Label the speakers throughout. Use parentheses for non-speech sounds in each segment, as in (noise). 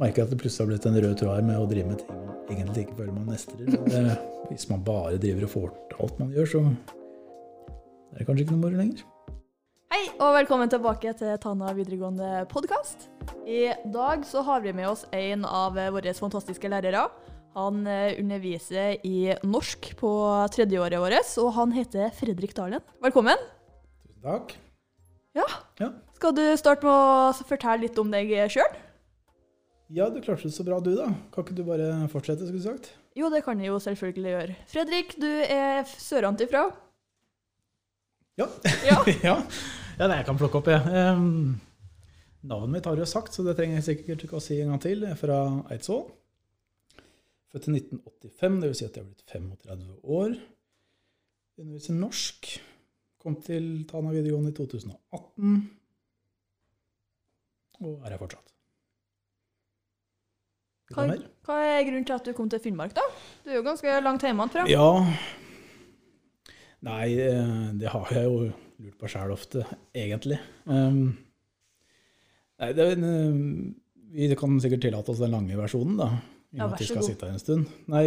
Speaker 1: merker jeg at det plutselig har blitt en rød tråd her med å drive med ting man egentlig ikke føler man mestrer. Hvis man bare driver og får til alt man gjør, så er det kanskje ikke noe moro lenger.
Speaker 2: Hei, og velkommen tilbake til Tana videregående podkast. I dag så har vi med oss en av våre fantastiske lærere. Han eh, underviser i norsk på tredjeåret vårt, og han heter Fredrik Dalen. Velkommen.
Speaker 1: Tusen takk.
Speaker 2: Ja.
Speaker 1: Ja.
Speaker 2: Skal du starte med å fortelle litt om deg sjøl?
Speaker 1: Ja, du klarte det så bra du, da. Kan ikke du bare fortsette, skulle du sagt?
Speaker 2: Jo, det kan jeg jo selvfølgelig gjøre. Fredrik, du er sørantifra.
Speaker 1: Ja.
Speaker 2: Ja. (laughs)
Speaker 1: ja. ja, det jeg kan plukke opp, jeg. Ehm, navnet mitt har du jo sagt, så det trenger jeg sikkert ikke å si en gang til. Jeg er fra Eidsvoll. Født i 1985, dvs. Si at jeg har blitt 35 år. Underviser norsk. Kom til Tana videregående i 2018. Og er her fortsatt.
Speaker 2: Hva, hva er grunnen til at du kom til Finnmark, da? Du er jo ganske langt hjemmefra.
Speaker 1: Ja Nei, eh, det har jeg jo lurt på sjæl ofte, egentlig. Um, nei, det, eh, vi kan sikkert tillate oss den lange versjonen, da. I
Speaker 2: Ja,
Speaker 1: og med
Speaker 2: vær
Speaker 1: at vi
Speaker 2: så
Speaker 1: skal
Speaker 2: god.
Speaker 1: sitte her en stund. Nei,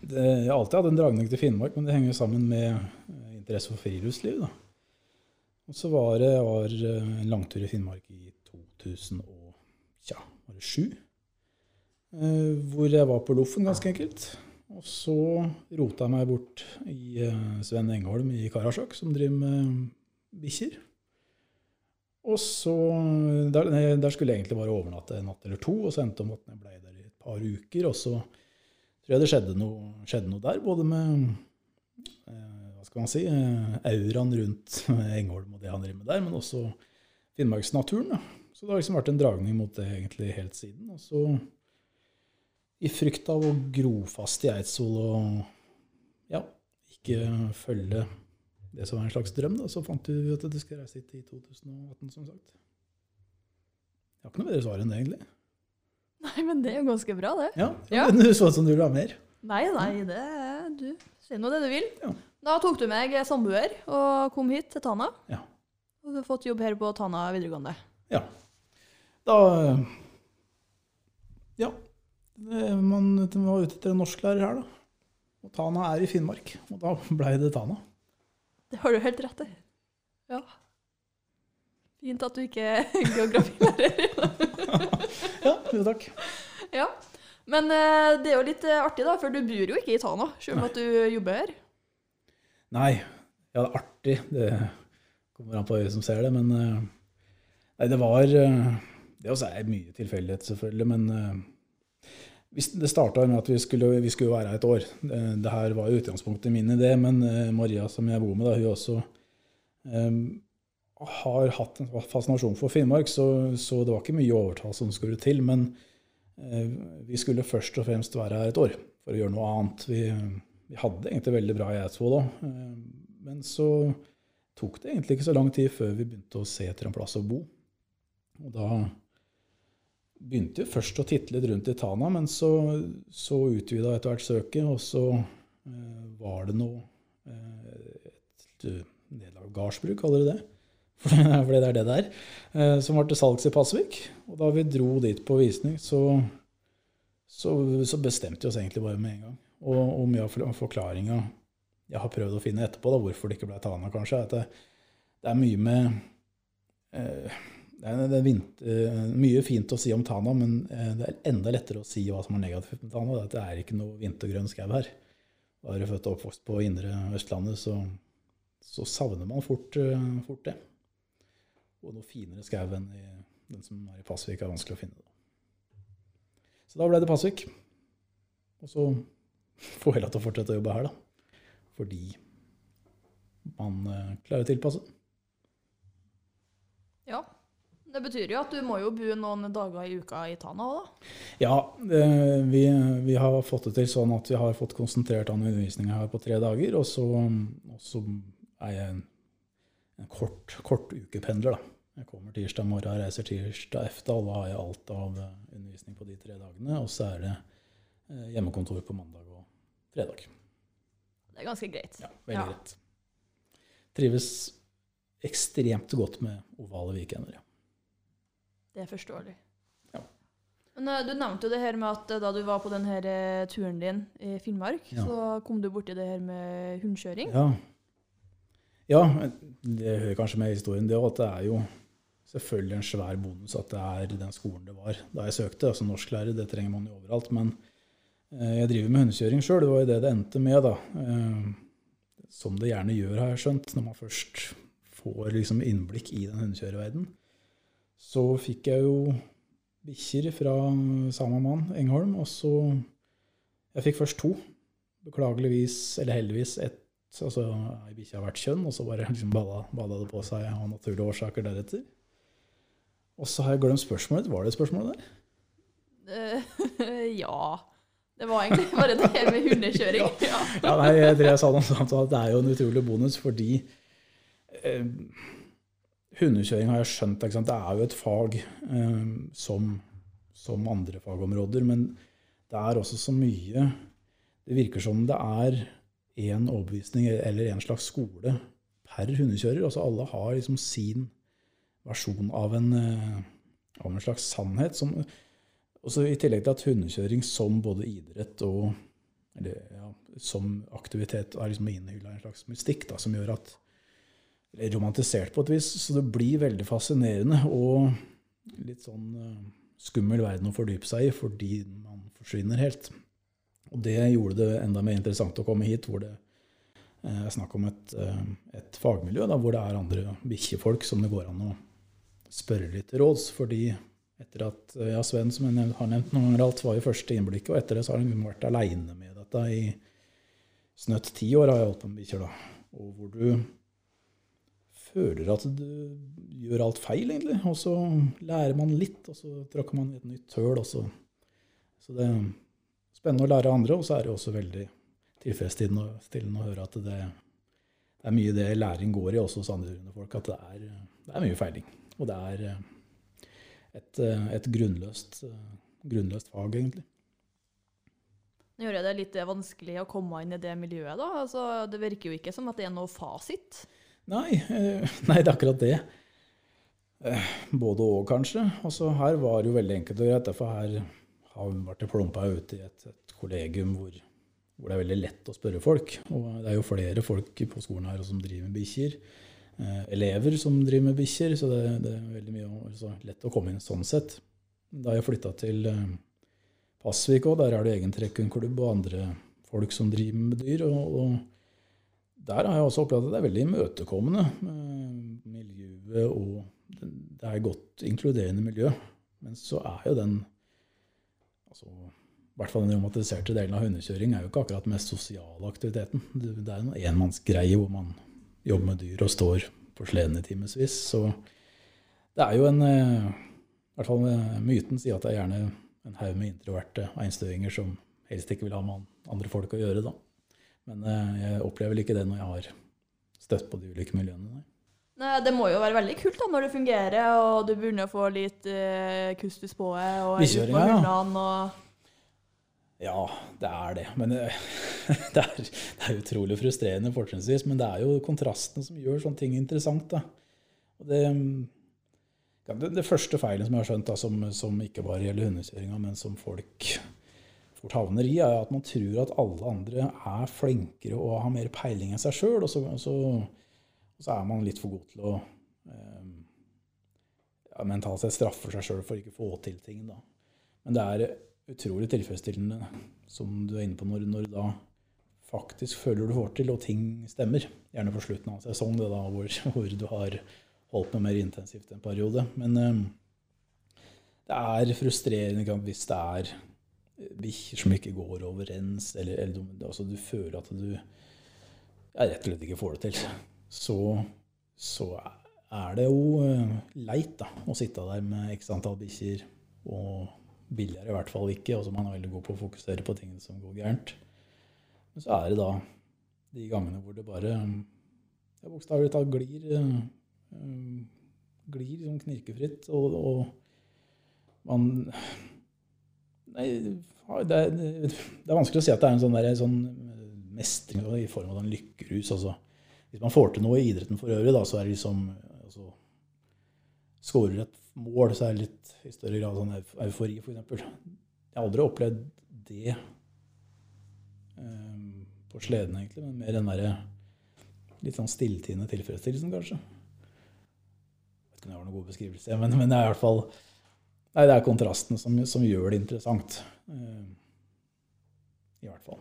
Speaker 1: det, jeg har alltid hatt en dragning til Finnmark, men det henger jo sammen med eh, interesse for friluftsliv, da. Og så var det var en langtur i Finnmark i 2007. Var det sju? Eh, hvor jeg var på Loffen, ganske enkelt. Og så rota jeg meg bort i eh, Sven Engholm i Karasjok, som driver med bikkjer. Og så der, der skulle jeg egentlig bare overnatte en natt eller to, og så endte det om at jeg ble der i et par uker. Og så tror jeg det skjedde noe, skjedde noe der, både med eh, hva skal man si, eh, auraen rundt (laughs) Engholm og det han driver med der, men også Finnmarksnaturen. Så det har liksom vært en dragning mot det egentlig helt siden. Og så i frykt av å gro fast i Eidsvoll og ja, ikke følge det som var en slags drøm, da, så fant du at du skulle reise hit i 2018, som sagt. Jeg har ikke noe bedre svar enn det, egentlig.
Speaker 2: Nei, men det er jo ganske bra, det.
Speaker 1: Ja,
Speaker 2: Ja.
Speaker 1: Men Du så ut som du ville ha mer.
Speaker 2: Nei, nei, det er du. Si nå det du vil.
Speaker 1: Ja.
Speaker 2: Da tok du meg samboer og kom hit til Tana.
Speaker 1: Ja.
Speaker 2: Og du har fått jobb her på Tana videregående.
Speaker 1: Ja. Da Man man var ute etter en norsklærer her, da. Og Tana er i Finnmark. Og da blei det Tana.
Speaker 2: Det har du helt rett i. Ja. Fint at du ikke er (laughs) geografilærer. (laughs)
Speaker 1: Ja, jo takk.
Speaker 2: ja. Men eh, det er jo litt eh, artig, da, for du bor jo ikke i Tana, selv om at du jobber her.
Speaker 1: Nei, ja, det er artig. Det kommer an på øyet som ser det, men eh, Nei, det var eh, Det også er mye tilfeldighet, selvfølgelig, men eh, det starta med at vi skulle, vi skulle være her et år. Det, her var utgangspunktet min idé, men eh, Maria, som jeg bor med, da, hun også um, har hatt en fascinasjon for Finnmark, så, så det var ikke mye overtall som skulle til. Men uh, vi skulle først og fremst være her et år for å gjøre noe annet. Vi, vi hadde egentlig veldig bra i Eidsvoll òg, men så tok det egentlig ikke så lang tid før vi begynte å se etter en plass å bo. Og da begynte jo først å titte litt rundt i Tana, men så, så utvida etter hvert søket, og så eh, var det noe eh, Et nedlagt gardsbruk, kaller de det. (laughs) For det er det det er. Eh, som var til salgs i Pasvik. Og da vi dro dit på visning, så, så, så bestemte vi oss egentlig bare med en gang. Og, og mye av for- forklaringa jeg har prøvd å finne etterpå, da, hvorfor det ikke ble Tana, kanskje, er at det, det er mye med eh, det er, eh, mye fint å si om Tana, men eh, det er enda lettere å si hva som er negativt med Tana. det er at Det er ikke noe vintergrønn skau her. Da er du født og oppvokst på indre Østlandet, så, så savner man fort, eh, fort det. Og noe finere skau enn i, den som er i Pasvik, er vanskelig å finne. Så da ble det Pasvik. Og så (laughs) får jeg lov til å fortsette å jobbe her, da. Fordi man klarer å tilpasse.
Speaker 2: Ja. Det betyr jo at du må jo bo noen dager i uka i Tana òg, da.
Speaker 1: Ja, eh, vi, vi har fått det til sånn at vi har fått konsentrert an undervisninga her på tre dager. Og så, og så er jeg en, en kort, kort ukependler, da. Jeg kommer tirsdag morgen, reiser tirsdag og da har jeg alt av eh, undervisning på de tre dagene. Og så er det eh, hjemmekontor på mandag og fredag.
Speaker 2: Det er ganske greit.
Speaker 1: Ja, veldig
Speaker 2: Ja.
Speaker 1: greit. Trives ekstremt godt med ovale weekender. Ja.
Speaker 2: Det er forståelig.
Speaker 1: Ja.
Speaker 2: Men eh, Du nevnte jo det her med at eh, da du var på denne eh, turen din i Finnmark,
Speaker 1: Ja.
Speaker 2: så kom du borti det her med hundekjøring.
Speaker 1: Ja. ja, det hører kanskje med i historien det òg, at det er jo selvfølgelig en svær bonus at det er den skolen det var da jeg søkte. Altså norsklærer, det trenger man jo overalt. Men jeg driver med hundekjøring sjøl, det var jo det det endte med, da. Som det gjerne gjør, har jeg skjønt, når man først får liksom innblikk i den hundekjørerverdenen. Så fikk jeg jo bikkjer fra samme mann, Engholm, og så Jeg fikk først to. Beklageligvis, eller heldigvis, ett altså, ei bikkje av hvert kjønn, og så bare liksom balla, balla det på seg av naturlige årsaker deretter. Og så har jeg glemt spørsmålet. Var det spørsmålet der?
Speaker 2: Eh, (laughs) ja. Det var egentlig (laughs) bare det her med hundekjøring. (laughs) Ja.
Speaker 1: Ja, nei, jeg tror jeg sa noe sånt, at det er jo en utrolig bonus, fordi eh, hundekjøring har jeg skjønt, det er jo et fag eh, som, som andre fagområder, men det er også så mye Det virker som det er én overbevisning eller en slags skole per hundekjører. Altså alle har liksom sin versjon av en, eh, av en slags sannhet. Som, også I tillegg til at hundekjøring som både idrett og eller, ja, som aktivitet er liksom innhylla en slags mystikk da, som gjør at romantisert på et vis. Så det blir veldig fascinerende og litt sånn eh, skummel verden å fordype seg i fordi man forsvinner helt. Og det gjorde det enda mer interessant å komme hit, hvor det eh, er snakk om et, eh, et fagmiljø da, hvor det er andre bikkjefolk som det går an å spørre litt råds. Fordi etter at ja, Sven, som jeg har nevnt noen ganger, alt var jo første innblikket, og etter det så har han vært aleine med dette i snøtt ti år, har jeg holdt på med bikkjer, da. Og hvor du føler at du gjør alt feil, egentlig. Og så lærer man litt, og så tråkker man i et nytt høl. Så, det er spennende å lære andre, og så er det også veldig tilfredsstillende å- høre at det, det er mye det læring går i også hos andre hundefolk, at det er, det er mye feiling. Og det er eh, et, eh, et grunnløst, eh, grunnløst fag, egentlig.
Speaker 2: Gjør det litt vanskelig å komme inn i det miljøet, da. Altså, det virker jo ikke som at det er noe fasit.
Speaker 1: Nei, eh, (laughs) nei, det er akkurat det. Eh, Både og, kanskje. Også her var det jo veldig enkelt og greit. Derfor her har vi vært plumpa ut i et, et kollegium hvor, hvor det er veldig lett å spørre folk. Og det er jo flere folk på skolen her som driver med bikkjer. Eh, elever som driver med bikkjer, så det, det er veldig mye, altså, lett å komme inn sånn sett. Da jeg flytta til eh, Pasvik òg, der er det egen trekkenklubb og andre folk som driver med dyr. og, og der har jeg også opplevd at det er veldig imøtekommende. eh, Miljøet og det er et godt inkluderende miljø. Men så er jo den altså, I hvert fall den romantiserte delen av hundekjøring er jo ikke akkurat den mest sosiale aktiviteten. Det det er en enmannsgreie hvor man jobber med dyr og står på sleden i timevis. Så det er jo en eh, I hvert fall eh, myten sier at det er gjerne en haug med introverte einstøinger som helst ikke vil ha med andre folk å gjøre, da. Men eh, jeg opplever vel ikke det når jeg har støtt på de ulike miljøene. Nei.
Speaker 2: Det må jo være veldig kult da, når det fungerer, og du begynner å få litt eh, kustus på det, og ute
Speaker 1: Bikkjekjøring,
Speaker 2: med
Speaker 1: ja.
Speaker 2: og
Speaker 1: Ja, det er det. Men det, (laughs) det, er, det er utrolig frustrerende fortrinnsvis. Men det er jo kontrasten som gjør sånne ting interessant. Ja, det, det første feilen som jeg har skjønt, da, som, som ikke bare gjelder hundekjøringa, men som folk fort havner i, er at man tror at alle andre er flinkere og har mer peiling enn seg sjøl. Og, og, så- er man litt for god til å eh, ja, mentalt sett straffe seg sjøl for ikke å få til ting. Da. Men det er utrolig tilfredsstillende, som du er inne på, når, når du da faktisk føler du får til, og ting stemmer. Gjerne på slutten av en sesong, det da, hvor, (laughs) hvor du har holdt med mer intensivt en periode. Men eh, det er frustrerende hvis det er bikkjer som ikke går overens, eller, eller altså, du føler at du ja, rett og slett ikke får det til. Så, så er det jo eh, leit da, å sitte der med x antall bikkjer, og billigere i hvert fall ikke, og så man er veldig god på å fokusere på tingene som går gærent. Men så er det da de gangene hvor det bare bokstavelig talt glir, eh, glir sånn knirkefritt, og, og man Nei, det er, det er vanskelig å si at det er en sånn, der, sånn mestring i form av en lykkerus. Altså. Hvis man får til noe i idretten for øvrig, da, så er det liksom altså, Skårer et mål, så er det litt i større grad sånn euf- eufori, f.eks. Jeg har aldri opplevd det um, på sleden, egentlig, men mer den derre litt sånn stilltiende tilfredsstillelsen, kanskje. Jeg vet ikke om det var noen god beskrivelse, men, men det er i hvert fall Nei, det er kontrasten som, som gjør det interessant. eh, I hvert fall.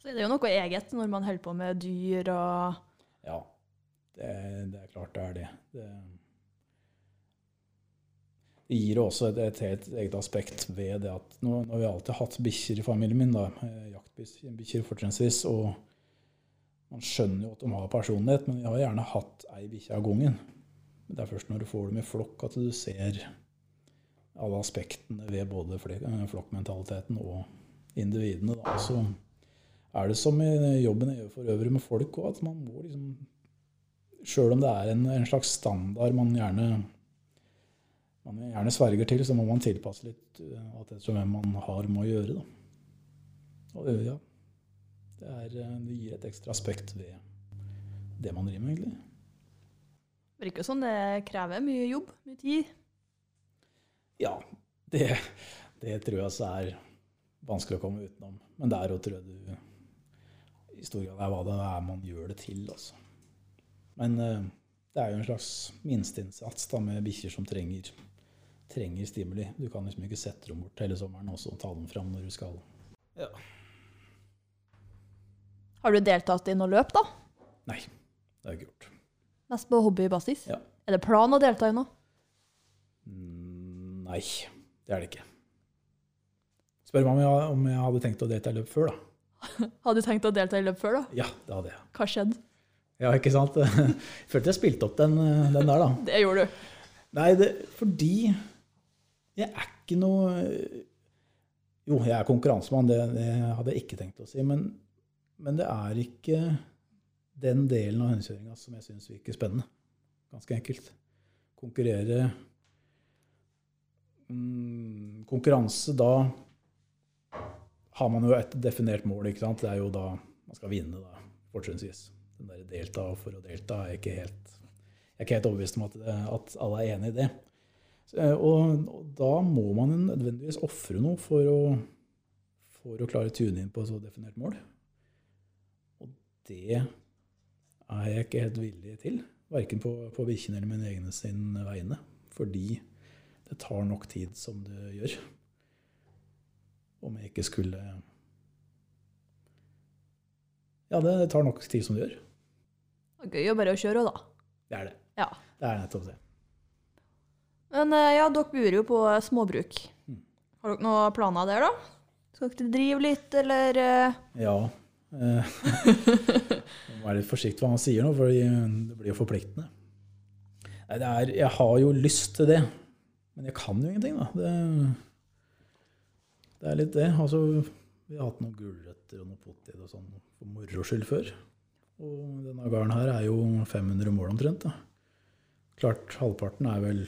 Speaker 2: Så er det jo noe eget når man holder på med dyr og
Speaker 1: Ja, det, det er klart det er det. Det, det gir også et, et helt eget aspekt ved det at nå, nå har vi alltid hatt bikkjer i familien min, da, eh, jaktbikkjer fortrinnsvis, og man skjønner jo at de har personlighet, men vi har gjerne hatt ei bikkje av gangen. Det er først når du får dem i flokk at du ser alle aspektene ved både eh, flokkmentaliteten og individene. Da. Så er det som i jobben jeg gjør for øvrig med folk òg, at man må liksom Sjøl om det er en, en slags standard man gjerne, man gjerne sverger til, så må man tilpasse litt at alt etter hvem man har med å gjøre. Da. Og ja, det, er, eh, det gir et ekstra aspekt ved det man driver med, egentlig.
Speaker 2: Det virker sånn. det krever mye jobb, mye tid.
Speaker 1: Ja, det, det tror jeg så er vanskelig å komme utenom. Men der òg tror jeg du i stor grad er hva det er man gjør det til. Altså. Men eh, det er jo en slags minsteinnsats med bikkjer som trenger, trenger stimuli. Du kan liksom ikke sette dem bort hele sommeren og så ta dem fram når du skal.
Speaker 2: Har du deltatt i noe løp, da?
Speaker 1: Nei, det har jeg ikke gjort.
Speaker 2: Mest på hobbybasis?
Speaker 1: Ja.
Speaker 2: Er det plan å delta i noe?
Speaker 1: Mm, Nei, det er det ikke. Spør meg om jeg, om jeg hadde tenkt å delta i løp før, da. (laughs)
Speaker 2: Hadde du tenkt å delta i løp før, da?
Speaker 1: Ja, det hadde jeg.
Speaker 2: Hva skjedde?
Speaker 1: Ja, ikke sant? Jeg (laughs) følte jeg spilte opp den, den der, da. (laughs)
Speaker 2: Det gjorde du.
Speaker 1: Nei, det, fordi jeg er ikke noe Jo, jeg er konkurransemann, det, det hadde jeg ikke tenkt å si. Men, men det er ikke den delen av hundekjøringa som jeg syns virker spennende. Ganske enkelt. Konkurrere mm, Konkurranse, da har man jo et definert mål, ikke sant. Det er jo da man skal vinne, da, fortrinnsvis. Den der delta for å delta er ikke helt jeg er ikke helt overbevist om at, at alle er enig i det. Eh, og da må man nødvendigvis ofre noe for å, for å klare å tune inn på et så definert mål. Og det er jeg ikke helt villig til. Verken på, på bikkjene eller mine egne sin vegne. Fordi det tar nok tid som det gjør. Om jeg ikke skulle Ja, det tar nok tid som det gjør.
Speaker 2: Det er gøy å bare kjøre òg, da.
Speaker 1: Det er det.
Speaker 2: Ja.
Speaker 1: Det er nettopp det.
Speaker 2: Men eh, ja, dere bor jo på småbruk.
Speaker 1: Mm.
Speaker 2: Har dere noen planer der, da? Skal dere drive litt, eller eh,
Speaker 1: Ja. Eh, (laughs) Må være litt forsiktig hva han sier nå, for det blir jo forpliktende. Er, jeg har jo lyst til det, men jeg kan jo ingenting, da. Det, det er litt det. Altså, vi har hatt noen gulrøtter og noe potet og sånn for moro skyld før. Og denne gården her er jo 500 mål omtrent. da. Klart, halvparten er vel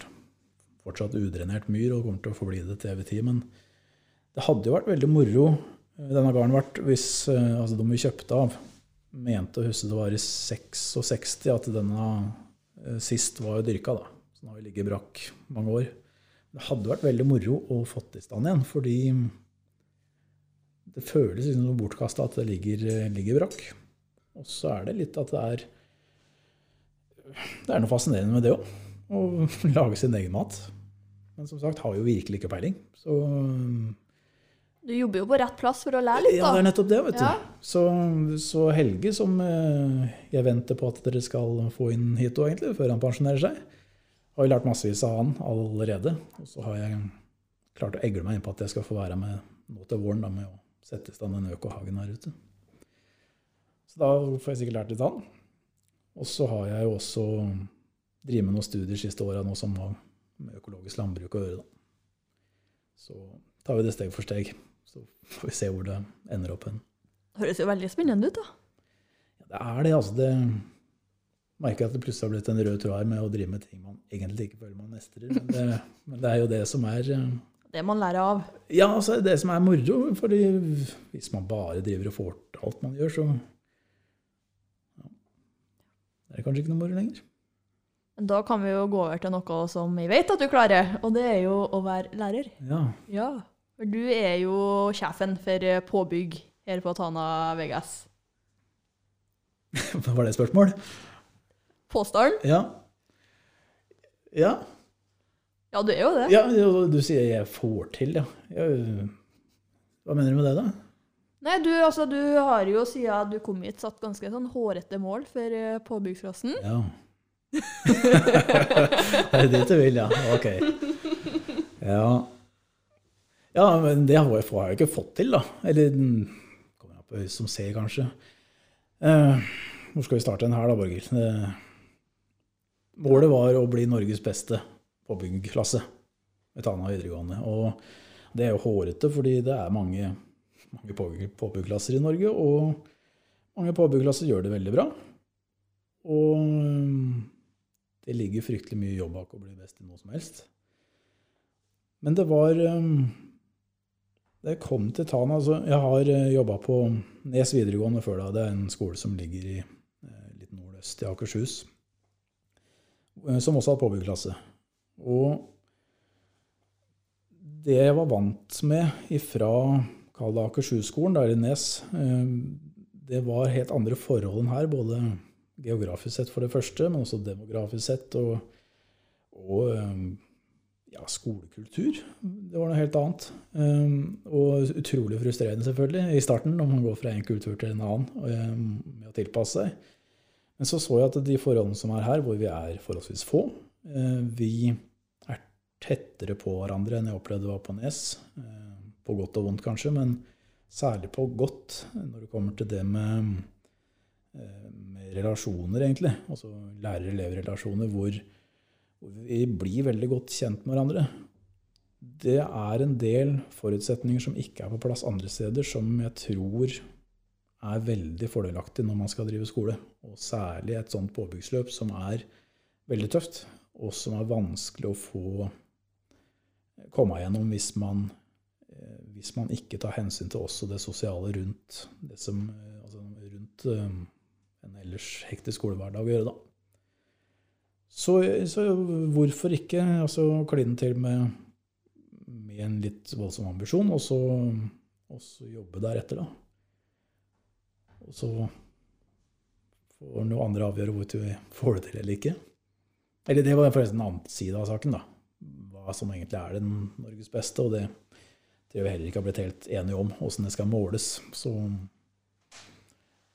Speaker 1: fortsatt udrenert myr og kommer til å forbli det til evig tid, men det hadde jo vært veldig moro eh, denne gården vært hvis eh, altså de vi kjøpte av, mente å huske det var i 66 at denne eh, sist var dyrka, da. Så nå har vi ligget brakk mange år. Det hadde vært veldig moro å få i stand igjen, fordi det føles liksom som bortkasta at det ligger, ligger brakk. Og så er det litt at det er Det er noe fascinerende med det òg. Å (laughs) lage sin egen mat. Men som sagt har jo virkelig ikke peiling. Så
Speaker 2: Du jobber jo på rett plass for å lære litt, da.
Speaker 1: ja, det er nettopp det, vet du.
Speaker 2: Ja.
Speaker 1: Så, så Helge, som eh, jeg venter på at dere skal få inn hit òg, egentlig, før han pensjonerer seg, har jo lært massevis av han allerede. Og så har jeg klart å egle meg inn på at jeg skal få være med nå til våren da, med å sette i stand en økohagen her ute. Så da får jeg sikkert lært litt av han. Og så har jeg jo også drevet med noen studier siste åra nå som har med økologisk landbruk å gjøre. Da. Så tar vi det steg for steg. Så får vi se hvor det ender opp hen.
Speaker 2: Høres jo veldig spennende ut, da.
Speaker 1: Ja, det er det, altså. Det merker jeg at det plutselig har blitt en rød tråd her med å drive med ting man egentlig ikke føler man mestrer. Men det, (laughs) men det er jo det som er eh,
Speaker 2: Det man lærer av.
Speaker 1: Ja, altså det som er moro. fordi hvis man bare driver og får til alt man gjør, så ja, det er kanskje ikke noe moro lenger.
Speaker 2: Da kan vi jo gå over til noe som vi vet at du klarer, og det er jo å være lærer.
Speaker 1: Ja.
Speaker 2: Ja. Du er jo sjefen for eh, påbygg her på Tana Vegas. (laughs)
Speaker 1: Var det et spørsmål?
Speaker 2: Påstanden?
Speaker 1: Ja. Ja.
Speaker 2: Ja, du er jo det.
Speaker 1: ja du sier jeg får til, ja. Hva mener du med det, da?
Speaker 2: Nei, du, altså, du har jo siden du kom hit satt ganske sånn hårete mål for påbyggsklassen.
Speaker 1: Ja. (laughs) det er dit du vil, ja. Ok. (laughs) Ja. Ja, men det har jeg ikke fått til, da. Eller kommer an på øyet som ser, kanskje. Eh, hvor skal vi starte den her, da, Borghild? Eh, målet var å bli Norges beste påbyggerklasse ved Tana videregående. Og det er jo hårete, fordi det er mange, mange påbygg- påbyggklasser i Norge, og mange påbyggklasser gjør det veldig bra. Og det ligger fryktelig mye jobb bak å bli best i noe som helst. Men det var øhm, Det kom til Tana altså, Jeg har jobba på Nes videregående før da. Det er en skole som ligger i eh, litt nordøst i Akershus. eh, Som også har påbyggklasse. Og det jeg var vant med ifra kall det Akershus-skolen, der i Nes, eh, det var helt andre forhold enn her. Både geografisk sett, for det første, men også demografisk sett. Og, og eh, ja, skolekultur. Det var noe helt annet. Eh, Og utrolig frustrerende, selvfølgelig, i starten, når man går fra en kultur til en annen eh, med å tilpasse seg. Men så så jeg at de forholdene som er her, hvor vi er forholdsvis få eh, Vi er tettere på hverandre enn jeg opplevde var på Nes. eh, På godt og vondt, kanskje, men særlig på godt når det kommer til det med med relasjoner, egentlig. Altså lærer-elev-relasjoner hvor vi blir veldig godt kjent med hverandre. Det er en del forutsetninger som ikke er på plass andre steder, som jeg tror er veldig fordelaktig når man skal drive skole. Og særlig et sånt påbyggsløp som er veldig tøft, og som er vanskelig å få komme gjennom hvis man, eh, hvis man ikke tar hensyn til også det sosiale rundt det som, eh, altså rundt eh, en ellers hektisk skolehverdag å gjøre, da. Så, så hvorfor ikke altså, kline til med, med en litt voldsom ambisjon, og så, og så jobbe deretter, da. Og så får noen andre avgjøre hvorvidt vi får det til eller ikke. Eller det var forresten en annen side av saken, da. Hva som egentlig er den Norges beste, og det tror vi heller ikke blitt helt enige om, åssen det skal måles. Så,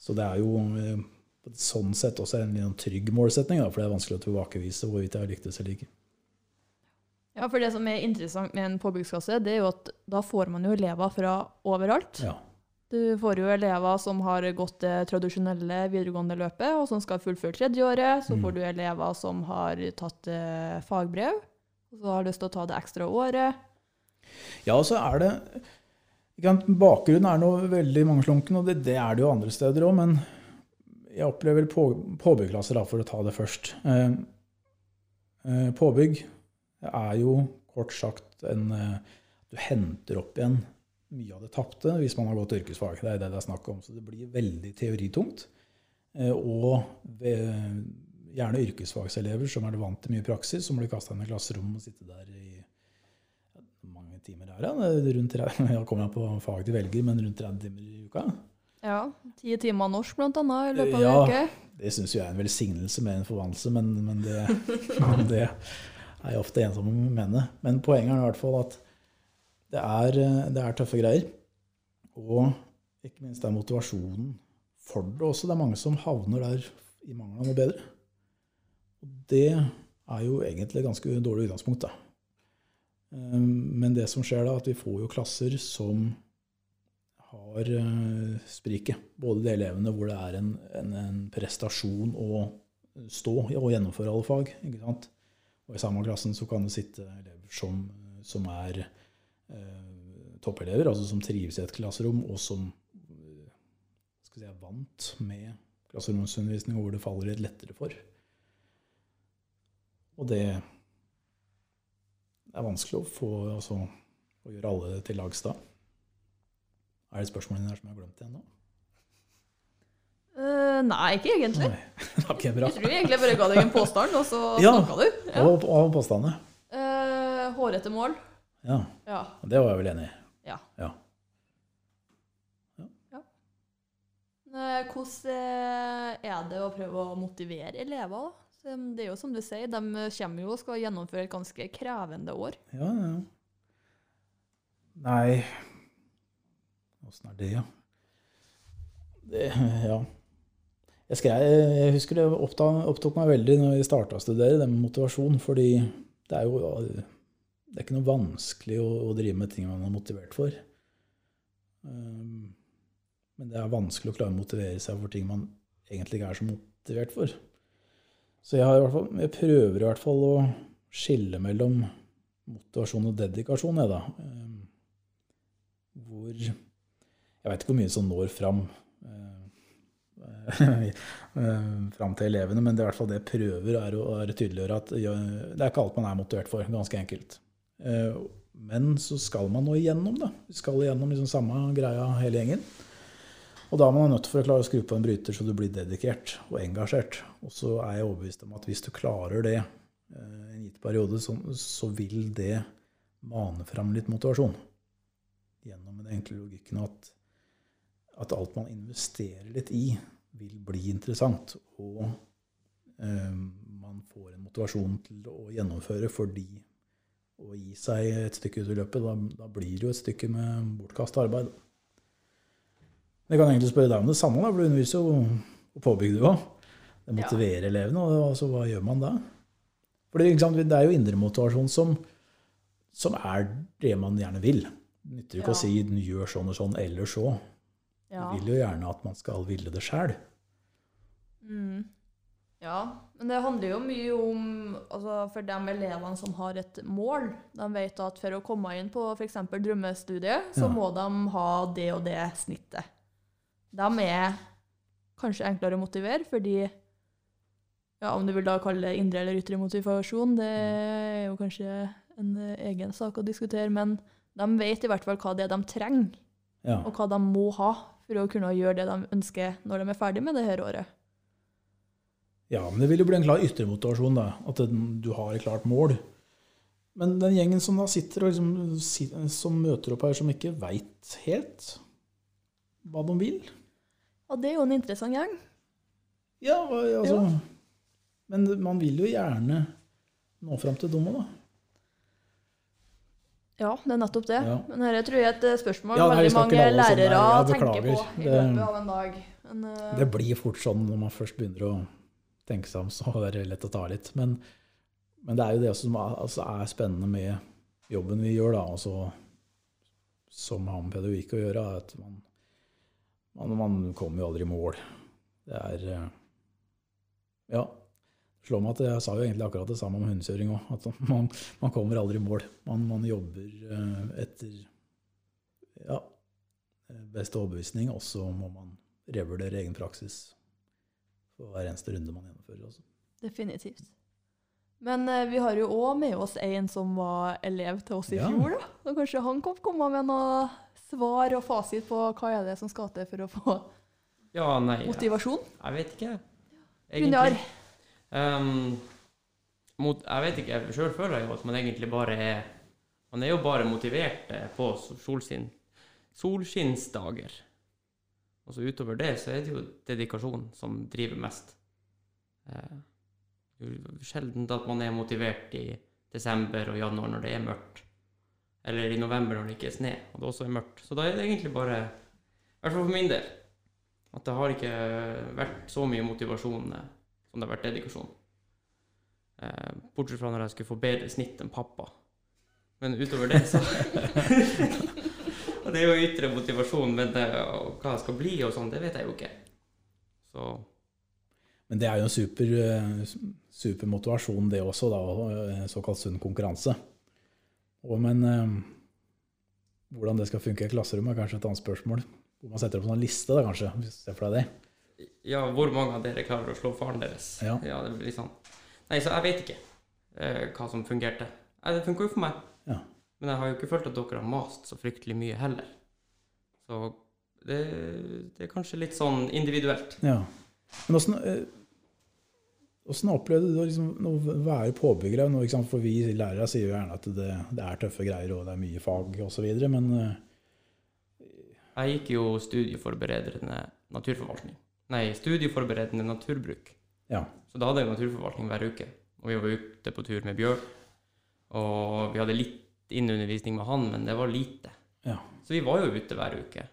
Speaker 1: så det er jo eh, sånn sett også en litt trygg målsetning, da, for det er vanskelig å tilbakevise hvorvidt jeg har lyktes eller ikke.
Speaker 2: Ja, for det som er interessant med en påbyggskasse, det er jo at da får man jo elever fra overalt.
Speaker 1: Ja.
Speaker 2: Du får jo elever som har gått det tradisjonelle videregående løpet, og som skal fullføre tredjeåret. Så
Speaker 1: Mm.
Speaker 2: får du elever som har tatt eh, fagbrev, og så har lyst til å ta det ekstra året.
Speaker 1: Ja, og så er det Bakgrunnen er noe veldig mangslunken, og det, det er det jo andre steder òg, men jeg opplever på, påbyggklasser, for å ta det først. Eh, eh, påbygg er jo kort sagt en eh, Du henter opp igjen mye av det tapte hvis man har gått yrkesfag. Det er det det er snakk om. Så det blir veldig teoritungt. Og gjerne yrkesfagselever som er vant til mye praksis, som blir kasta inn i klasserommet og sitte der i mange timer er det? Rundt, (laughs) jeg kommer an på fag de velger, men rundt 30 timer i uka.
Speaker 2: Ja, Ti timer norsk, blant annet, i løpet av
Speaker 1: Ja.
Speaker 2: en uke.
Speaker 1: Det syns jeg er en velsignelse mer enn forvandlelse, men, men, det, men det er jeg ofte ensom om å mene. Men poenget er i hvert fall at det er, det er tøffe greier. Og ikke minst det er motivasjonen for det også. Det er mange som havner der i mangel av noe bedre. Og det er jo egentlig et ganske dårlig utgangspunkt, da. Um, Men det som skjer da, at vi får jo klasser som har eh, spriket. Både de elevene hvor det er en, en, en prestasjon å stå og gjennomføre alle fag. ikke sant? Og i samme klassen så kan det sitte elever som, som er eh, toppelever, altså som trives i et klasserom, og som eh, si, er vant med klasseromsundervisning, og hvor det faller litt lettere for. Og det er vanskelig å få altså, å gjøre alle til lags da. Er det spørsmålene der som jeg har glemt igjen nå?
Speaker 2: Eh, nei, ikke egentlig.
Speaker 1: Nei, (laughs) Okay, bra.
Speaker 2: Jeg tror egentlig bare ga deg en påstand, og så
Speaker 1: Ja.
Speaker 2: snakka du. Ja.
Speaker 1: Og, og påstandene.
Speaker 2: Uh, hårete mål.
Speaker 1: Ja,
Speaker 2: Ja.
Speaker 1: det var jeg vel enig i.
Speaker 2: ja.
Speaker 1: Ja.
Speaker 2: Eh, Hvordan er det å prøve å motivere elever? Det er jo som du sier, de kommer jo og skal gjennomføre et ganske krevende år.
Speaker 1: Ja, ja. Nei Åssen er det, ja? Det, ja. Jeg, skrev, jeg husker det opptok, opptok meg veldig når vi starta å studere, det med motivasjon. Fordi det er jo det er ikke noe vanskelig å, å drive med ting man er motivert for. Um, men det er vanskelig å klare å motivere seg for ting man egentlig ikke er så motivert for. Så jeg, fall, jeg prøver i hvert fall å skille mellom motivasjon og dedikasjon, jeg, da. Um, Hvor Jeg veit ikke hvor mye som når fram. (laughs) eh, fram til elevene, men det er i hvert fall det jeg prøver, er å, er tydeliggjøre at det er ikke alt man er motivert for. Ganske enkelt. Eh, Men så skal man nå igjennom, da. Vi skal igjennom liksom samme greia hele gjengen. Og da er man nødt til å klare å skru på en bryter så du blir dedikert og engasjert. Og så er jeg overbevist om at hvis du klarer det eh, en gitt periode, så, så vil det mane fram litt motivasjon. Gjennom den enkle logikken at, at alt man investerer litt i, vil bli interessant. Og eh, man får en motivasjon til å gjennomføre fordi å gi seg et stykke ut i løpet, da, da blir det jo et stykke med bortkasta arbeid. Jeg kan egentlig spørre deg om det samme, da, for du underviser jo på påbygd òg. Det motiverer elevene, og altså, hva gjør man da? For det, er jo indre motivasjon som, som er det man gjerne vil. Det nytter ikke
Speaker 2: Ja.
Speaker 1: å si 'gjør sånn og sånn', eller så.
Speaker 2: Ja.
Speaker 1: Du vil jo gjerne at man skal ville det sjæl.
Speaker 2: Mm. Ja, men det handler jo mye om altså For de elevene som har et mål, de vet at for å komme inn på f.eks. drømmestudiet, så
Speaker 1: Ja.
Speaker 2: må de ha det og det snittet. De er kanskje enklere å motivere, fordi ja, Om du vil da kalle det indre eller ytre motivasjon, det er jo kanskje en egen sak å diskutere, men de vet i hvert fall hva det er de trenger,
Speaker 1: Ja.
Speaker 2: og hva de må ha for å kunne gjøre det de ønsker når de er ferdig med det her året.
Speaker 1: ja, men det vil jo bli en klar ytre motivasjon, da. At du har et klart mål. Men den gjengen som da sitter og liksom, som møter opp her, som ikke veit helt hva de vil
Speaker 2: Og det er jo en interessant gjeng.
Speaker 1: Ja, altså ja. Men man vil jo gjerne nå fram til dem òg, da.
Speaker 2: Ja, det er nettopp det.
Speaker 1: Ja.
Speaker 2: Men dette tror jeg er et eh, spørsmål
Speaker 1: Ja,
Speaker 2: veldig mange lærere
Speaker 1: sånn
Speaker 2: tenker på i løpet av en dag. Men, uh...
Speaker 1: Det blir fort sånn når man først begynner å tenke seg om, så er det lett å ta litt. Men, men det er jo det som er, altså, er spennende med jobben vi gjør, da, altså, som har med pedagogikk å gjøre, er at man, man, man kommer jo aldri i mål. Det er eh, Ja. Slår meg at jeg sa jo egentlig akkurat det samme om hundekjøring òg. At (laughs) man, man kommer aldri i mål. Man, man jobber eh, etter ja, beste overbevisning, og så må man revurdere egen praksis for hver eneste runde man gjennomfører. Også.
Speaker 2: definitivt. Men eh, vi har jo òg med oss en som var elev til oss i
Speaker 1: Ja.
Speaker 2: fjor. da. Så kanskje han kan komme med noe svar og fasit på hva er det som skal til for å få
Speaker 3: Ja, nei, jeg,
Speaker 2: motivasjon.
Speaker 3: jeg vet ikke.
Speaker 2: Gunnar.
Speaker 3: Um, mot, jeg vet ikke, sjøl føler jeg jo at man egentlig bare er Man er jo bare motivert eh, på solskinn, solskinnsdager. Og så utover det så er det jo dedikasjon som driver mest. Eh, er sjelden at man er motivert i desember og januar når det er mørkt. Eller i november når det ikke er sne og det også er mørkt. Så da er det egentlig bare, i hvert fall for min del, at det har ikke vært så mye motivasjon eh, som det har vært dedikasjon. Eh, bortsett fra når jeg skulle få bedre snitt enn pappa. Men utover det, så (laughs) Og det er jo ytre motivasjon, men det, og hva jeg skal bli og sånn, det vet jeg jo ikke. Så
Speaker 1: Men det er jo en super, eh, super motivasjon, det også, da, eh, såkalt sunn konkurranse. Og, men eh, hvordan det skal funke i klasserommet, er kanskje et annet spørsmål. Hvor man setter opp en sånn liste, da, kanskje. hvis du ser for deg det.
Speaker 3: Ja, hvor mange av dere klarer å slå faren deres?
Speaker 1: Ja.
Speaker 3: det blir litt sånn. Nei, så jeg vet ikke eh, hva som fungerte. Nei, det funka jo for meg.
Speaker 1: Ja.
Speaker 3: Men jeg har jo ikke følt at dere har mast så fryktelig mye heller. Så det, det er kanskje litt sånn individuelt.
Speaker 1: Ja. Men åssen eh, åssen opplevde du liksom, å være påbygger? For vi lærere sier jo gjerne at det, det er tøffe greier og det er mye fag osv., men eh,
Speaker 3: Jeg gikk jo studieforberedende naturforvaltning. Nei, studieforberedende naturbruk.
Speaker 1: ja.
Speaker 3: Så da hadde jeg naturforvaltning hver uke. Og vi var ute på tur med Bjørn. Og vi hadde litt innundervisning med han, men det var lite.
Speaker 1: Ja.
Speaker 3: Så vi var jo ute hver uke.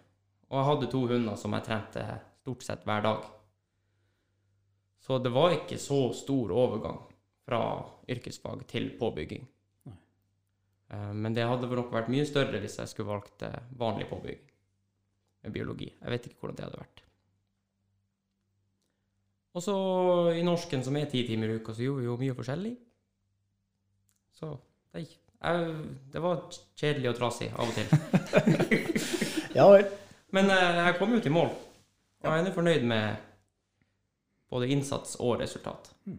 Speaker 3: Og jeg hadde to hunder som jeg trente stort sett hver dag. Så det var ikke så stor overgang fra yrkesfag til påbygging.
Speaker 1: Nei.
Speaker 3: Eh, Men det hadde nok vært mye større hvis jeg skulle valgt eh, vanlig påbygging med biologi. Jeg vet ikke hvordan det hadde vært. Og så i norsken, som er ti timer i uka, så gjorde vi jo mye forskjellig. Så det, jeg, det var kjedelig og trasig av og til. (laughs)
Speaker 1: ja vel.
Speaker 3: Men eh, jeg kom jo til mål. Og jeg er nå fornøyd med både innsats og resultat.
Speaker 1: Mm.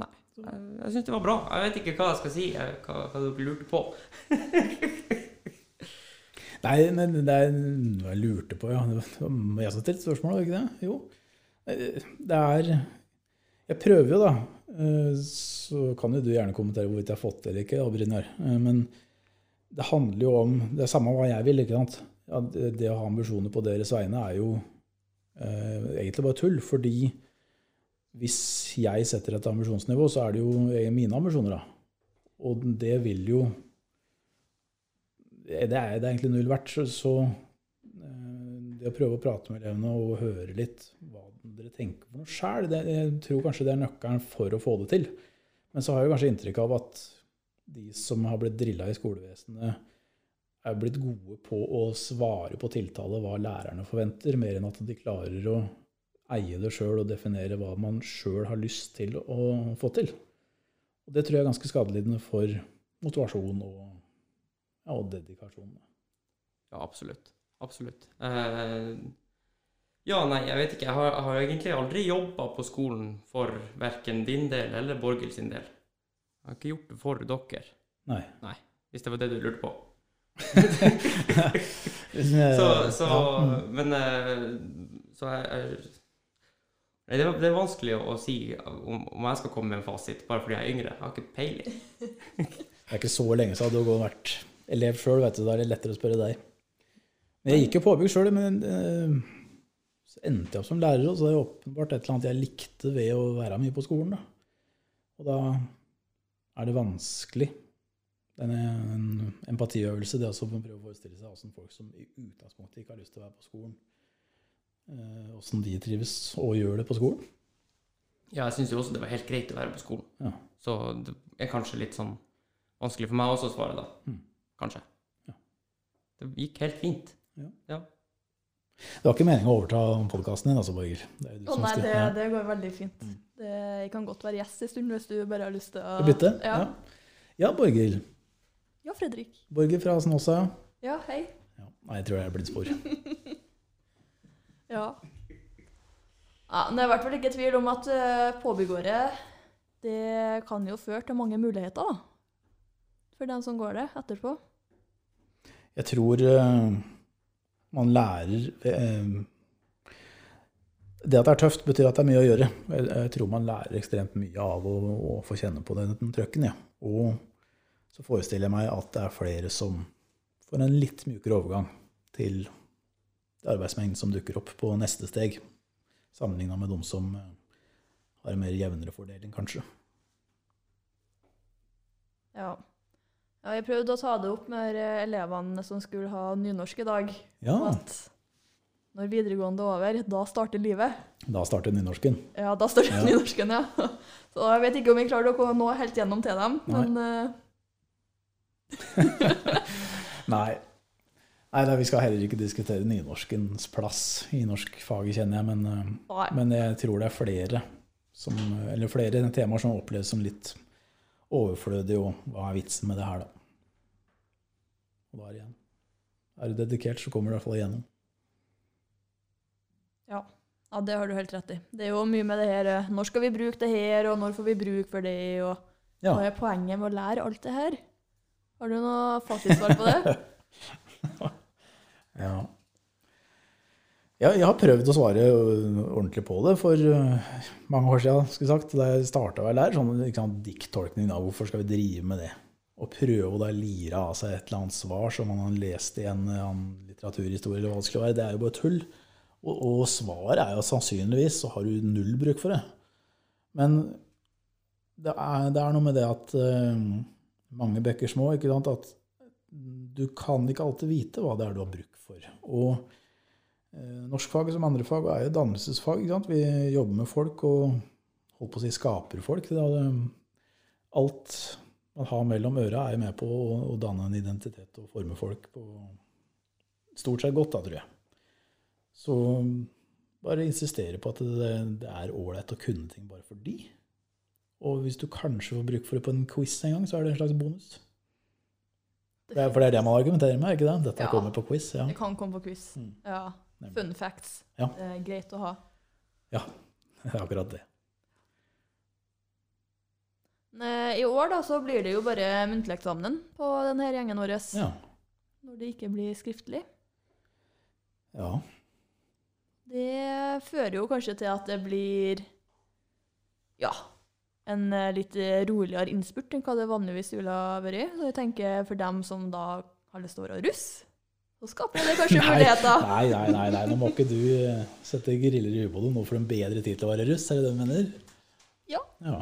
Speaker 3: Nei, jeg, jeg syns det var bra. Jeg vet ikke hva jeg skal si, hva, hva dere lurte på. (laughs)
Speaker 1: Nei, men det er noe jeg lurte på, ja. Det var jeg som stilte spørsmål, var ikke det? Jo. Det er Jeg prøver jo, da. Eh, Så kan jo du gjerne kommentere hvorvidt jeg har fått det eller ikke, Brynjar. Eh, Men det handler jo om Det er samme hva jeg vil, ikke sant. Ja, det å ha ambisjoner på deres vegne er jo eh, egentlig bare tull. Fordi hvis jeg setter et ambisjonsnivå, så er det jo mine ambisjoner, da. Og det vil jo det er, det er egentlig null verdt. Så, så eh, det å prøve å prate med elevene og høre litt hva dere tenker på noe sjøl, jeg tror kanskje det er nøkkelen for å få det til. Men så har jeg kanskje inntrykk av at de som har blitt drilla i skolevesenet, er blitt gode på å svare på tiltale hva lærerne forventer, mer enn at de klarer å eie det sjøl og definere hva man sjøl har lyst til å få til. Og det tror jeg er ganske skadelidende for motivasjon og og dedikasjon.
Speaker 3: Ja, absolutt. Absolutt. Eh, ja, nei, jeg vet ikke. Jeg har, jeg har egentlig aldri jobba på skolen for verken din del eller Borghild sin del. Jeg har ikke gjort det for dere,
Speaker 1: Nei.
Speaker 3: hvis det var det du lurte på. (laughs)
Speaker 1: Så,
Speaker 3: Så, Men eh, Så jeg, Nei, det, er- det vanskelig å, si om, om jeg skal komme med en fasit bare fordi jeg er yngre. Jeg har ikke peiling. (laughs)
Speaker 1: Det er ikke så lenge siden du har vært elev sjøl, vet du. Da er det lettere å spørre deg. Men jeg gikk jo påbygg sjøl, men uh, så endte jeg opp som lærer, og så er det åpenbart et eller annet jeg likte ved å være mye på skolen. Da. Og da er det vanskelig. Det er en empatiøvelse, det å prøve å forestille seg hvordan folk som i utgangspunktet ikke har lyst til å være på skolen, eh, åssen de trives og gjør det på skolen.
Speaker 3: Ja, jeg syns jo også det var helt greit å være på skolen.
Speaker 1: Ja.
Speaker 3: Så det er kanskje litt sånn vanskelig for meg også å svare, da.
Speaker 1: Mm.
Speaker 3: Kanskje.
Speaker 1: Ja.
Speaker 3: Det gikk helt fint.
Speaker 1: Det var ikke meningen å overta podkasten din, altså, Borger. Det er som
Speaker 2: nei, det, det går veldig fint.
Speaker 1: Mm.
Speaker 2: Det, jeg kan godt være gjest en stund hvis du bare har lyst til å
Speaker 1: bytte?
Speaker 2: Ja.
Speaker 1: Ja, ja Borger.
Speaker 2: ja, Fredrik.
Speaker 1: Borger fra Snåsa.
Speaker 2: Ja, hei.
Speaker 1: Ja. Nei, jeg tror jeg er blindspor. (laughs)
Speaker 2: Ja. ja men det er i hvert fall ikke tvil om at uh, påbyggåret det kan jo føre til mange muligheter da. for den som går det etterpå.
Speaker 1: Jeg tror eh, man lærer eh, Det at det er tøft, betyr at det er mye å gjøre. Jeg, tror man lærer ekstremt mye av å, å få kjenne på den, den trøkken. Ja. Og så forestiller jeg meg at det er flere som får en litt mjukere overgang til arbeidsmengden som dukker opp på neste steg, sammenligna med de som eh, har en mer jevnere fordeling, kanskje.
Speaker 2: Ja. Ja, jeg prøvde å ta det opp med elevene som skulle ha nynorsk i dag.
Speaker 1: Ja,
Speaker 2: At når videregående er over, da starter livet.
Speaker 1: da starter nynorsken.
Speaker 2: Ja, da starter
Speaker 1: Ja.
Speaker 2: nynorsken, ja. (laughs) Så jeg vet ikke om jeg klarer å nå helt gjennom til dem,
Speaker 1: Nei.
Speaker 2: men uh... (laughs)
Speaker 1: Nei. Nei, da, vi skal heller ikke diskutere nynorskens plass i norskfaget, kjenner jeg. Men, eh, men jeg tror det er flere, som, eller flere temaer som oppleves som litt overflødige. Og hva er vitsen med det her, da? Og da er igjen. Er du dedikert, så kommer du i hvert fall igjennom.
Speaker 2: Ja, det har du helt rett i. Det er jo mye med det her eh, Når skal vi bruke det her, og når får vi bruk for det, og
Speaker 1: Ja.
Speaker 2: hva er poenget med å lære alt det her? Har du noe fasitsvar på det? (laughs)
Speaker 1: ja. Ja, jeg har prøvd å svare ordentlig på det for uh, mange år siden. skulle sagt. Da jeg starta være der, sånn liksom, dikttolkning av hvorfor skal vi drive med det. Og prøve å da lire av seg et eller annet svar som man har lest i en, annen litteraturhistorie, eller hva det skulle være. Det er jo bare tull. Og, og svaret er jo sannsynligvis så har du null bruk for det. Men det er, det er noe med det at uh, mange bekker små. ikke sant, At du kan ikke alltid vite hva det er du har bruk for. Og eh, norskfaget som andre fag er jo dannelsesfag. Vi jobber med folk og holdt på å si skaper folk. Det alt man har mellom øra, er jo med på å, å, danne en identitet og forme folk på stort sett godt, da, tror jeg. Så bare insistere på at det, det er ålreit å kunne ting bare for de. Og hvis du kanskje får bruk for det på en quiz en gang, så er det en slags bonus. Det er, for det er det man argumenterer med, ikke det? Dette ja. kommer på quiz. Ja.
Speaker 2: Det kan komme på quiz. Mm. Ja. Fun facts.
Speaker 1: Ja.
Speaker 2: Det er greit å ha.
Speaker 1: Ja, (laughs) det er akkurat det.
Speaker 2: I år da, så blir det jo bare muntlig eksamen på denne gjengen vår.
Speaker 1: Ja.
Speaker 2: Når det ikke blir skriftlig.
Speaker 1: Ja.
Speaker 2: Det fører jo kanskje til at det blir ja, en eh, litt eh, roligere innspurt enn hva det vanligvis ville vært. Så jeg tenker for dem som da har lyst til å være russ, så skaper det kanskje muligheter.
Speaker 1: Nei, nei, nei, nei, nå må ikke du eh, sette griller i ubåten. Nå får du en bedre tid til å være russ, er det det du mener?
Speaker 2: Ja.
Speaker 1: ja.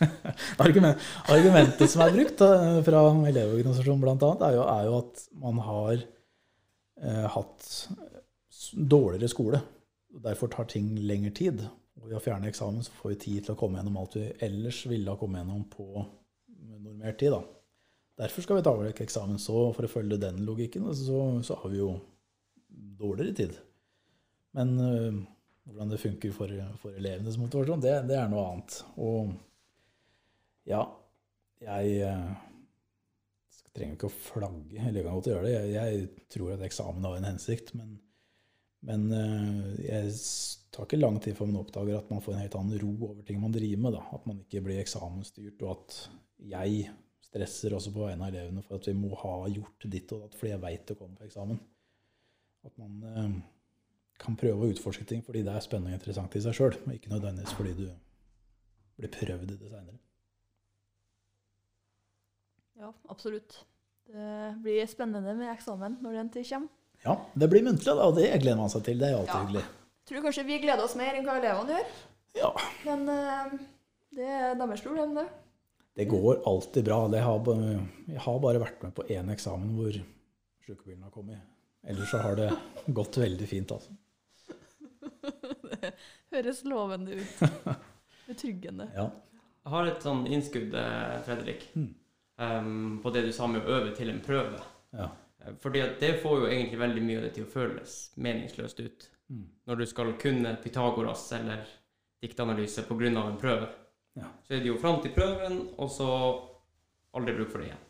Speaker 1: (laughs) Argumentet som er brukt fra Elevorganisasjonen bl.a., er, jo, er jo at man har eh, hatt dårligere skole. og Derfor tar ting lengre tid. Og ved å fjerne eksamen så får vi tid til å komme gjennom alt vi ellers ville ha kommet gjennom på normert tid. da. Derfor skal vi ta vekk eksamen. Så for å følge den logikken, så, så har vi jo dårligere tid. Men øh, hvordan det funker for, for elevenes motivasjon, det, det, er noe annet. Og ja, jeg øh, trenger ikke å flagge, eller jeg kan godt gjøre det. Jeg, jeg tror at eksamen har en hensikt, men, men øh, jeg tar ikke lang tid før man oppdager at man får en helt annen ro over ting man driver med. Da. At man ikke blir eksamensstyrt, og at jeg stresser også på vegne av elevene for at vi må ha gjort ditt og datt fordi jeg veit det kommer på eksamen. At man eh, kan prøve å utforske ting fordi det er spennende og interessant i seg sjøl, og ikke nødvendigvis fordi du blir prøvd i det seinere.
Speaker 2: Ja, absolutt. Det blir spennende med eksamen når den tid kommer.
Speaker 1: Ja, det blir muntlig, da, og det gleder man seg til. Det er alltid ja. hyggelig
Speaker 2: tror kanskje vi gleder oss mer enn hva elevene gjør.
Speaker 1: Ja.
Speaker 2: Men uh, det er deres problem, det.
Speaker 1: Det går alltid bra. Har, jeg har bare vært med på én eksamen hvor sjukebilen har kommet. Ellers så har det gått veldig fint, altså.
Speaker 2: det høres lovende ut. Betryggende.
Speaker 1: Ja.
Speaker 3: Jeg har et sånn innskudd, eh, Fredrik, mm. um, på det du sa med å øve til en prøve.
Speaker 1: Ja.
Speaker 3: Fordi at det får jo egentlig veldig mye av det til å føles meningsløst ut. Mm. Når du skal kunne Pythagoras eller diktanalyse pga. en prøve.
Speaker 1: Ja.
Speaker 3: Så er det jo fram til prøven, og så aldri bruk for det igjen.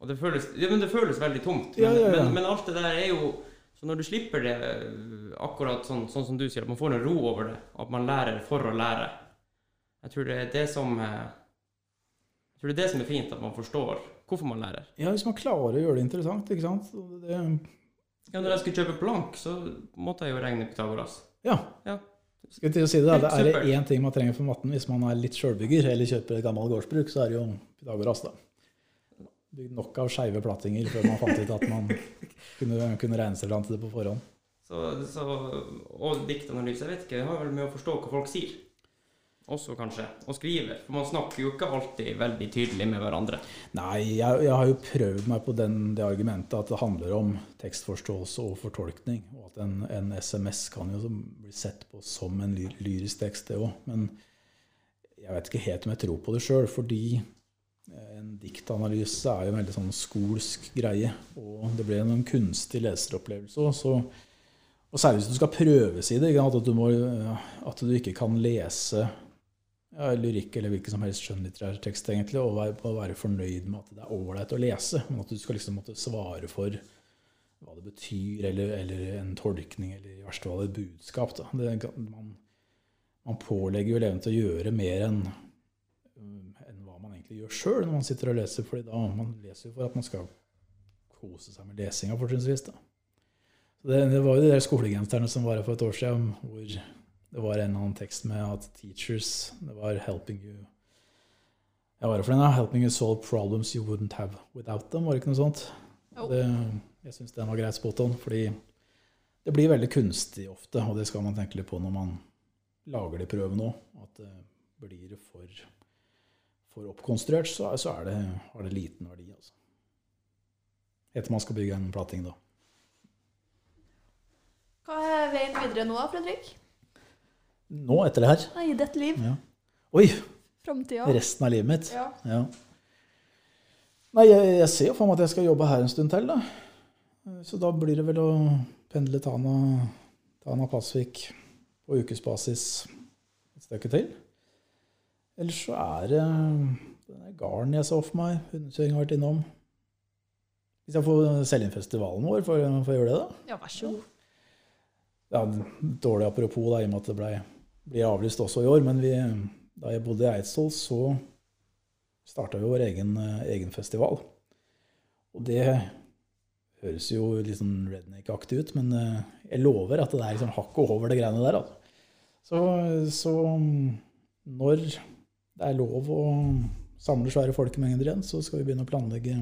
Speaker 3: Og det føles, ja, men det føles veldig tomt. Men,
Speaker 1: ja,
Speaker 3: men, men, alt det der er jo Så når du slipper det akkurat sånn, sånn, som du sier, at man får en ro over det, at man lærer for å lære Jeg tror det er det som eh, Jeg tror det er det som er fint, at man forstår hvorfor man lærer.
Speaker 1: Ja, hvis man klarer å gjøre det interessant, ikke sant. Det,
Speaker 3: ja, når jeg skulle kjøpe plank, så måtte jeg jo regne Pythagoras.
Speaker 1: Ja.
Speaker 3: ja.
Speaker 1: Skal til å si det, det er det én ting man trenger for matten hvis man er litt sjølbygger eller kjøper et gammelt gårdsbruk, så er det jo Pythagoras, da. Bygd nok av skeive plattinger før man fant ut at man (laughs) kunne, kunne regne seg fram til det på forhånd.
Speaker 3: Så, så, og diktanalyse, jeg vet ikke, det har vel med å forstå hva folk sier også, kanskje, og skriver. For man snakker jo ikke alltid veldig tydelig med hverandre.
Speaker 1: Nei, jeg, jeg har jo prøvd meg på den, det argumentet at det handler om tekstforståelse og fortolkning. Og at en, en SMS kan jo bli sett på som en lyrisk tekst, det òg. Men jeg vet ikke helt om jeg tror på det sjøl, fordi eh, en diktanalyse er jo en veldig sånn skolsk greie. Og det blir en kunstig leseropplevelse òg. Og særlig hvis du skal prøves i det. At du, må, at du ikke kan lese ja, lyrikk eller hvilken som helst skjønnlitterær tekst, egentlig, og være, og være, fornøyd med at det er ålreit å lese, men at du skal liksom måtte svare for hva det betyr, eller, eller en tolkning, eller i verste fall et budskap. Det, man, man, pålegger jo eleven til å gjøre mer enn enn hva man egentlig gjør sjøl når man sitter og leser, fordi da man leser jo for at man skal kose seg med lesinga, fortrinnsvis. Det, det var jo de der skolegenserne som var her for et år siden, hvor det var en annen tekst med at teachers Det var 'helping you' Jeg var for den? da? 'Helping you solve problems you wouldn't have without them', var det ikke noe sånt?
Speaker 2: Oh.
Speaker 1: Det, jeg syns den var greit spot on, fordi det blir veldig kunstig ofte, og det skal man tenke litt på når man lager de prøvene òg. At det blir for, for oppkonstruert, så, så er det, har det liten verdi. altså. Etter man skal bygge en plating, da.
Speaker 2: Hva er veien videre nå, Fredrik?
Speaker 1: Nå, etter det her
Speaker 2: Nei, I ditt liv?
Speaker 1: ja. Oi!
Speaker 2: Fremtiden.
Speaker 1: Resten av livet mitt.
Speaker 2: Ja.
Speaker 1: Ja. Nei, jeg, jeg ser jo for meg at jeg skal jobbe her en stund til, da. Så da blir det vel å pendle Tana, Tana Pasvik på ukesbasis et stykke til. Ellers så er det den garden jeg så for meg. Hundekjøring har vært innom. Hvis jeg får selge inn festivalen vår, får jeg får jeg gjøre det, da?
Speaker 2: ja, vær så god.
Speaker 1: Ja, dårlig apropos, da, i og med at det ble, avlyst også i år. Men vi, da jeg bodde i Eidsvoll, så starta vi vår egen, eh, egen festival. Og det høres jo litt sånn redneck-aktig ut, men eh, jeg lover at det er liksom hakket over det greiene der. Altså. Så, så når det er lov å samle svære folkemengder igjen, så skal vi begynne å planlegge.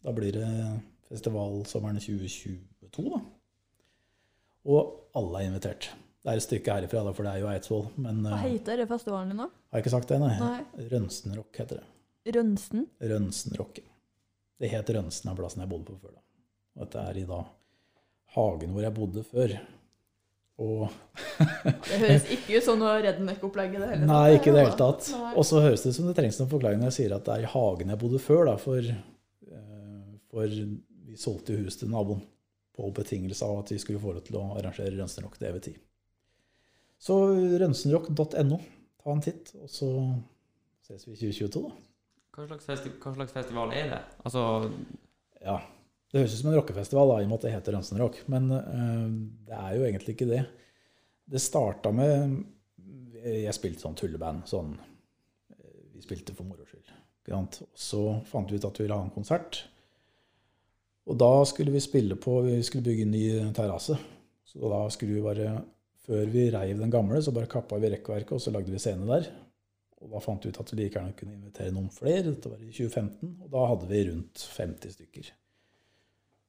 Speaker 1: Da blir det festival sommeren 2022, da. Og alle er invitert. Det er et stykke herifra, da, for det er jo Eidsvoll. Men
Speaker 2: Hva
Speaker 1: eh,
Speaker 2: heter det festivalen din, da?
Speaker 1: har jeg ikke sagt det? Nei.
Speaker 2: Nei.
Speaker 1: Rønsenrock heter det.
Speaker 2: Rønsen?
Speaker 1: Rønsenrock. Det het Rønsen av plassen jeg bodde på før. da. Og dette er i da hagen hvor jeg bodde før. Og (laughs)
Speaker 2: Det høres ikke ut som noe redneck-opplegg i det hele
Speaker 1: Nei, ikke i det hele tatt. Og så høres det ut som det trengs noen forklaring når jeg sier at det er i hagen jeg bodde før, da, for, eh, for vi solgte hus til naboen på betingelse av at vi skulle få lov til å arrangere Rønsenrock til evig tid. Så rønsenrock.no, ta en titt, og så ses vi i 2022, da.
Speaker 3: Hva slags, festi hva slags festival er det? Altså,
Speaker 1: Ja, det høres ut som en rockefestival, da, i og med at det heter Rønsenrock, men eh, det er jo egentlig ikke det. Det starta med Jeg spilte sånn tulleband. Sånn, eh, vi spilte for moro skyld. Så fant vi ut at vi ville ha en konsert. Og da skulle vi spille på Vi skulle bygge en ny terrasse. Så da skulle vi bare Før vi reiv den gamle, så bare kappa vi rekkverket, og så lagde vi scene der. Og da fant vi ut at vi like gjerne kunne invitere noen flere. Dette var i 2015. Og da hadde vi rundt 50 stykker.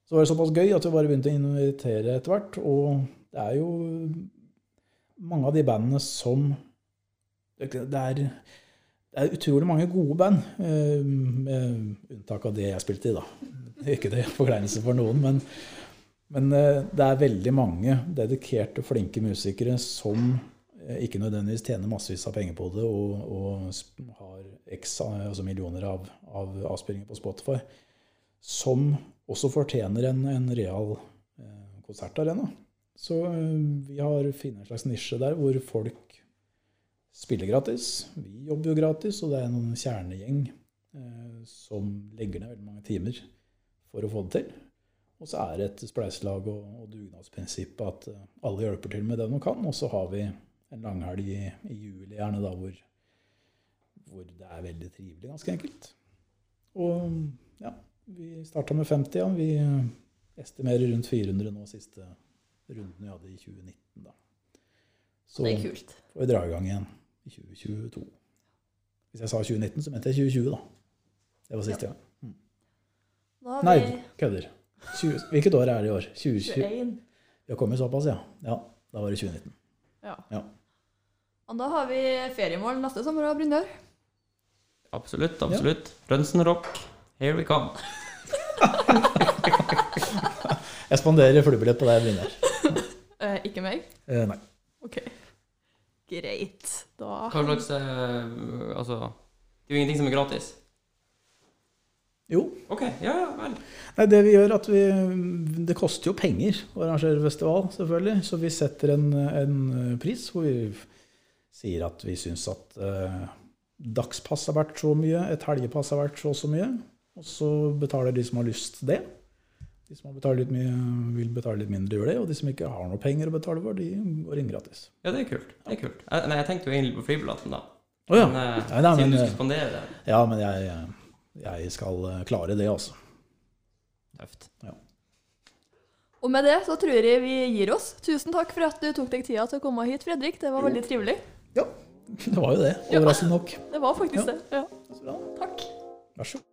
Speaker 1: Så var det såpass gøy at vi bare begynte å invitere etter hvert. Og det er jo mange av de bandene som Det er, det er utrolig mange gode band, eh, med unntak av det jeg spilte i, da. Ikke det forkleinelse for noen, men, men eh, det er veldig mange dedikerte, flinke musikere som eh, ikke nødvendigvis tjener massevis av penger på det og, og har x, altså millioner av, av avspillinger på Spotify, som også fortjener en, en real eh, konsertarena. Så vi har funnet en slags nisje der hvor folk spiller gratis. Vi jobber jo gratis, og det er en kjernegjeng som legger ned veldig mange timer for å få det til. Og så er det et spleiselag og, og dugnadsprinsipp at eh, alle hjelper til med det de kan. Og så har vi en langhelg i, i juli gjerne da hvor, hvor det er veldig trivelig, ganske enkelt. Og ja, vi starta med 50, ja. Vi eh, estimerer rundt 400 nå siste runden vi hadde i 2019, da. Så
Speaker 2: Det er kult.
Speaker 1: får vi dra i gang igjen i 2022. Hvis jeg sa 2019, så mente jeg 2020, da. Det var siste gang.
Speaker 2: Da har
Speaker 1: Nei, kødder. 20, hvilket år er det i år? 2020?
Speaker 2: 21.
Speaker 1: Vi har kommet såpass, ja. Ja, da var det 2019.
Speaker 2: Ja.
Speaker 1: Ja.
Speaker 2: Og da har vi feriemål neste sommer, da, Brynjør.
Speaker 3: absolutt, absolutt. Rønsenrock, here we come. (laughs)
Speaker 1: Jeg spanderer flybillett på deg, Brynjør. (laughs)
Speaker 2: Eh, ikke meg?
Speaker 1: Eh, nei.
Speaker 2: OK. Greit. Da
Speaker 3: Hva slags eh, Altså, det er jo ingenting som er gratis.
Speaker 1: Jo.
Speaker 3: OK, ja, ja vel.
Speaker 1: Nei, det vi gjør at vi, Det koster jo penger å arrangere festival, selvfølgelig. Så vi setter en, en pris hvor vi sier at vi syns at eh, dagspass har vært så mye, et helgepass har vært så og så mye. Og så betaler de som har lyst det. De som mye, vil betale litt mindre, gjør det. Og de som ikke har noe penger å betale for, de går inn gratis.
Speaker 3: Ja, det er kult. Det er kult. Jeg, nei, jeg tenkte jo egentlig på flybilletten, da.
Speaker 1: Å ja.
Speaker 3: Men, eh,
Speaker 1: Nei, nei,
Speaker 3: siden
Speaker 1: men,
Speaker 3: du skal spandere det.
Speaker 1: ja, men jeg, jeg skal eh, klare det, altså.
Speaker 3: Tøft.
Speaker 2: Og med det så tror jeg vi gir oss. Tusen takk for at du tok deg tida til å komme hit, Fredrik. Det var veldig trivelig.
Speaker 1: Ja, (laughs) det var jo det. Overraskende nok.
Speaker 2: Det var faktisk
Speaker 1: Ja.
Speaker 2: det. Ja. Takk.
Speaker 1: Vær så god.